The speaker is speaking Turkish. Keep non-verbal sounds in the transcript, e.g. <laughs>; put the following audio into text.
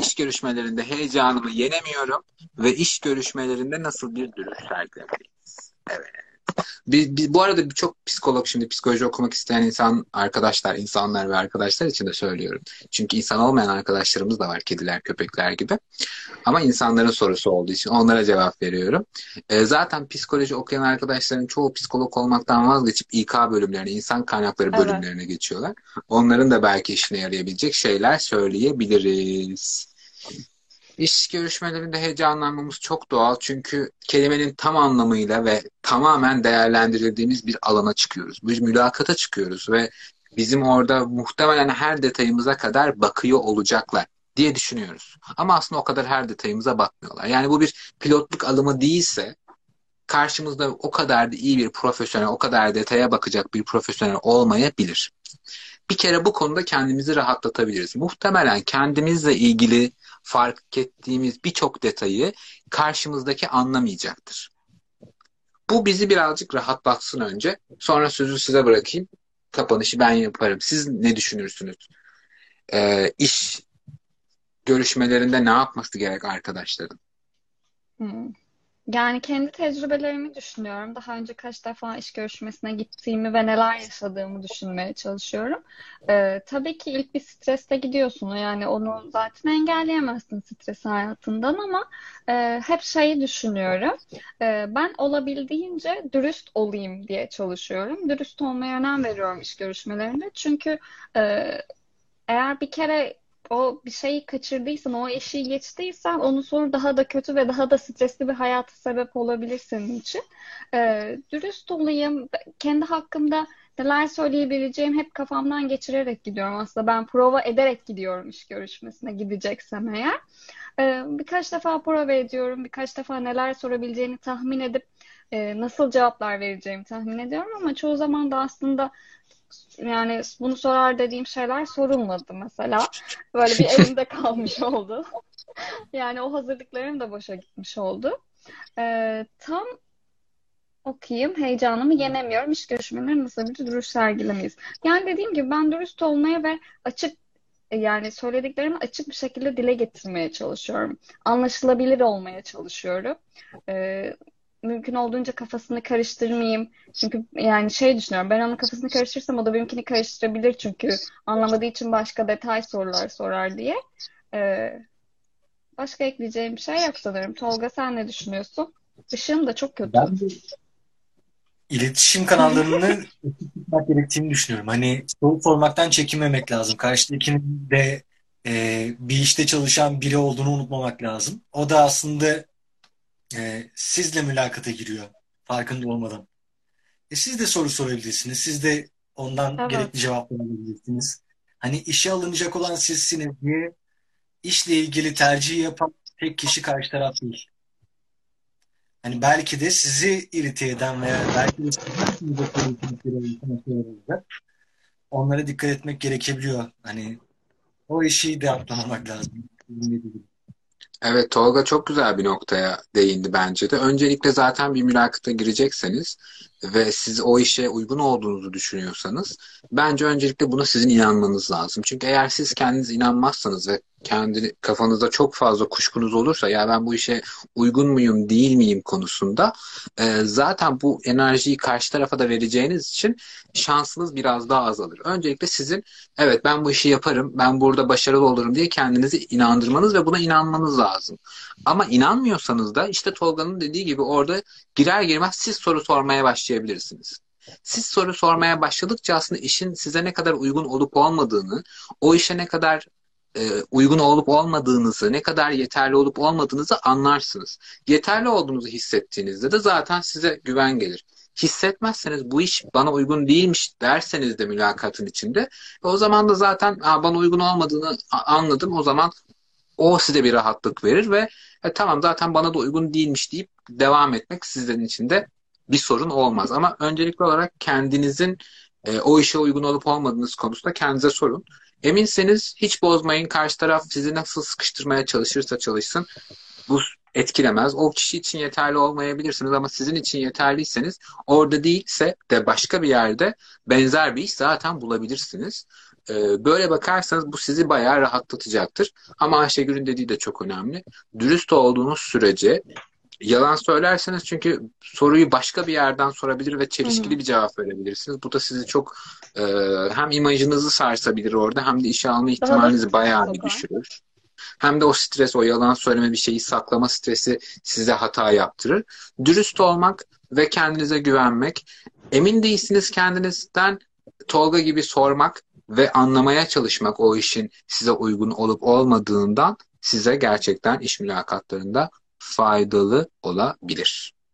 İş görüşmelerinde heyecanımı yenemiyorum ve iş görüşmelerinde nasıl bir duruş sergilemeliyiz? Evet. Bir, bir, bu arada birçok psikolog şimdi psikoloji okumak isteyen insan arkadaşlar, insanlar ve arkadaşlar için de söylüyorum. Çünkü insan olmayan arkadaşlarımız da var kediler, köpekler gibi. Ama insanların sorusu olduğu için onlara cevap veriyorum. E, zaten psikoloji okuyan arkadaşların çoğu psikolog olmaktan vazgeçip İK bölümlerine, insan kaynakları bölümlerine evet. geçiyorlar. Onların da belki işine yarayabilecek şeyler söyleyebiliriz. İş görüşmelerinde heyecanlanmamız çok doğal çünkü kelimenin tam anlamıyla ve tamamen değerlendirildiğimiz bir alana çıkıyoruz. Bir mülakata çıkıyoruz ve bizim orada muhtemelen her detayımıza kadar bakıyor olacaklar diye düşünüyoruz. Ama aslında o kadar her detayımıza bakmıyorlar. Yani bu bir pilotluk alımı değilse karşımızda o kadar da iyi bir profesyonel, o kadar detaya bakacak bir profesyonel olmayabilir. Bir kere bu konuda kendimizi rahatlatabiliriz. Muhtemelen kendimizle ilgili fark ettiğimiz birçok detayı karşımızdaki anlamayacaktır. Bu bizi birazcık rahatlatsın önce. Sonra sözü size bırakayım. Kapanışı ben yaparım. Siz ne düşünürsünüz? Ee, iş görüşmelerinde ne yapması gerek arkadaşların? Hmm. Yani kendi tecrübelerimi düşünüyorum. Daha önce kaç defa iş görüşmesine gittiğimi ve neler yaşadığımı düşünmeye çalışıyorum. Ee, tabii ki ilk bir streste gidiyorsun. Yani onu zaten engelleyemezsin stres hayatından ama e, hep şeyi düşünüyorum. E, ben olabildiğince dürüst olayım diye çalışıyorum. Dürüst olmaya önem veriyorum iş görüşmelerinde. Çünkü e, eğer bir kere o bir şeyi kaçırdıysan, o eşiği geçtiysen onun sonu daha da kötü ve daha da stresli bir hayata sebep olabilir senin için. Ee, dürüst olayım, kendi hakkımda neler söyleyebileceğim hep kafamdan geçirerek gidiyorum. Aslında ben prova ederek gidiyorum iş görüşmesine gideceksem eğer. Ee, birkaç defa prova ediyorum, birkaç defa neler sorabileceğini tahmin edip e, nasıl cevaplar vereceğimi tahmin ediyorum ama çoğu zaman da aslında yani bunu sorar dediğim şeyler sorulmadı mesela. Böyle bir elimde <laughs> kalmış oldu. yani o hazırlıklarım da boşa gitmiş oldu. Ee, tam okuyayım. Heyecanımı yenemiyorum. İş görüşmeleri nasıl bir duruş sergilemeyiz. Yani dediğim gibi ben dürüst olmaya ve açık yani söylediklerimi açık bir şekilde dile getirmeye çalışıyorum. Anlaşılabilir olmaya çalışıyorum. Ee, mümkün olduğunca kafasını karıştırmayayım. Çünkü yani şey düşünüyorum. Ben onun kafasını karıştırırsam o da benimkini karıştırabilir çünkü anlamadığı için başka detay sorular sorar diye. Ee, başka ekleyeceğim bir şey yok sanırım. Tolga sen ne düşünüyorsun? Işığım da çok kötü. Ben de iletişim kanallarını <laughs> tutmak gerektiğini düşünüyorum. Hani soru sormaktan çekinmemek lazım. Karşıdakinin de e, bir işte çalışan biri olduğunu unutmamak lazım. O da aslında e, sizle mülakata giriyor farkında olmadan. E, siz de soru sorabilirsiniz. Siz de ondan evet. gerekli cevaplar alabilirsiniz. Hani işe alınacak olan sizsiniz diye işle ilgili tercih yapan tek kişi karşı taraf değil. Hani belki de sizi irite eden veya belki de onlara dikkat etmek gerekebiliyor. Hani o işi de atlamamak lazım. Evet Tolga çok güzel bir noktaya değindi bence de. Öncelikle zaten bir mülakata girecekseniz ve siz o işe uygun olduğunuzu düşünüyorsanız bence öncelikle buna sizin inanmanız lazım. Çünkü eğer siz kendiniz inanmazsanız ve kendi kafanızda çok fazla kuşkunuz olursa ya ben bu işe uygun muyum değil miyim konusunda e, zaten bu enerjiyi karşı tarafa da vereceğiniz için şansınız biraz daha azalır. Öncelikle sizin evet ben bu işi yaparım, ben burada başarılı olurum diye kendinizi inandırmanız ve buna inanmanız lazım. Ama inanmıyorsanız da işte Tolga'nın dediği gibi orada girer girmez siz soru sormaya başlayabilirsiniz. Siz soru sormaya başladıkça aslında işin size ne kadar uygun olup olmadığını, o işe ne kadar e, uygun olup olmadığınızı, ne kadar yeterli olup olmadığınızı anlarsınız. Yeterli olduğunuzu hissettiğinizde de zaten size güven gelir. Hissetmezseniz bu iş bana uygun değilmiş derseniz de mülakatın içinde o zaman da zaten bana uygun olmadığını anladım. O zaman o size bir rahatlık verir ve e, tamam zaten bana da uygun değilmiş deyip devam etmek sizlerin için de bir sorun olmaz. Ama öncelikli olarak kendinizin e, o işe uygun olup olmadığınız konusunda kendinize sorun. Eminseniz hiç bozmayın. Karşı taraf sizi nasıl sıkıştırmaya çalışırsa çalışsın. Bu etkilemez. O kişi için yeterli olmayabilirsiniz ama sizin için yeterliyseniz orada değilse de başka bir yerde benzer bir iş zaten bulabilirsiniz. Ee, böyle bakarsanız bu sizi bayağı rahatlatacaktır. Ama Ayşegül'ün dediği de çok önemli. Dürüst olduğunuz sürece yalan söylerseniz çünkü soruyu başka bir yerden sorabilir ve çelişkili bir cevap verebilirsiniz. Bu da sizi çok e, hem imajınızı sarsabilir orada hem de işe alma ihtimalinizi bayağı bir düşürür. Hem de o stres, o yalan söyleme bir şeyi saklama stresi size hata yaptırır. Dürüst olmak ve kendinize güvenmek. Emin değilsiniz kendinizden Tolga gibi sormak ve anlamaya çalışmak o işin size uygun olup olmadığından size gerçekten iş mülakatlarında faydalı olabilir.